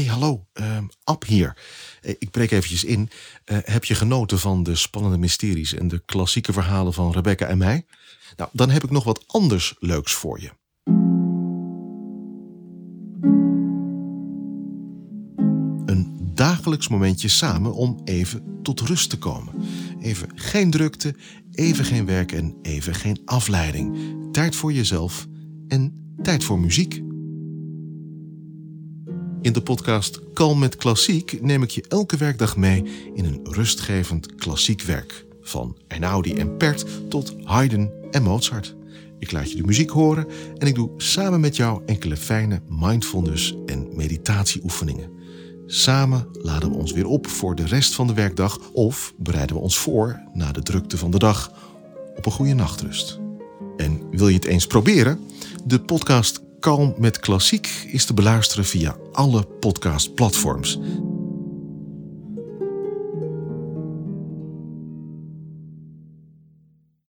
Hey, hallo, uh, Ab hier. Eh, ik breek eventjes in. Uh, heb je genoten van de spannende mysteries en de klassieke verhalen van Rebecca en mij? Nou, dan heb ik nog wat anders leuks voor je. Een dagelijks momentje samen om even tot rust te komen. Even geen drukte, even geen werk en even geen afleiding. Tijd voor jezelf en tijd voor muziek. In de podcast Kalm met Klassiek neem ik je elke werkdag mee in een rustgevend klassiek werk. Van Einaudi en Pert tot Haydn en Mozart. Ik laat je de muziek horen en ik doe samen met jou enkele fijne mindfulness en meditatieoefeningen. Samen laden we ons weer op voor de rest van de werkdag of bereiden we ons voor na de drukte van de dag op een goede nachtrust. En wil je het eens proberen? De podcast Kalm met Klassiek is te beluisteren via alle podcastplatforms.